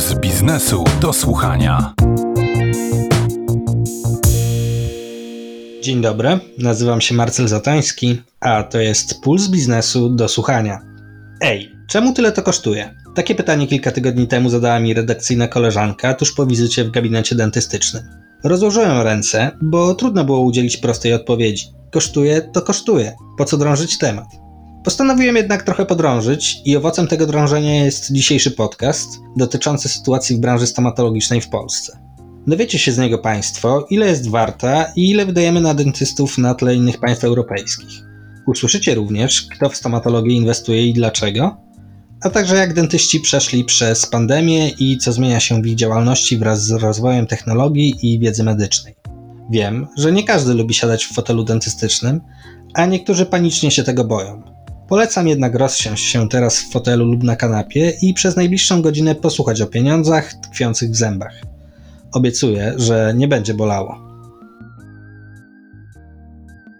Puls biznesu do słuchania. Dzień dobry, nazywam się Marcel Zatoński, a to jest Puls biznesu do słuchania. Ej, czemu tyle to kosztuje? Takie pytanie kilka tygodni temu zadała mi redakcyjna koleżanka tuż po wizycie w gabinecie dentystycznym. Rozłożyłem ręce, bo trudno było udzielić prostej odpowiedzi. Kosztuje to kosztuje. Po co drążyć temat? Postanowiłem jednak trochę podrążyć i owocem tego drążenia jest dzisiejszy podcast dotyczący sytuacji w branży stomatologicznej w Polsce. Dowiecie się z niego Państwo, ile jest warta i ile wydajemy na dentystów na tle innych państw europejskich. Usłyszycie również, kto w stomatologię inwestuje i dlaczego, a także jak dentyści przeszli przez pandemię i co zmienia się w ich działalności wraz z rozwojem technologii i wiedzy medycznej. Wiem, że nie każdy lubi siadać w fotelu dentystycznym, a niektórzy panicznie się tego boją. Polecam jednak rozsiąść się teraz w fotelu lub na kanapie i przez najbliższą godzinę posłuchać o pieniądzach tkwiących w zębach. Obiecuję, że nie będzie bolało.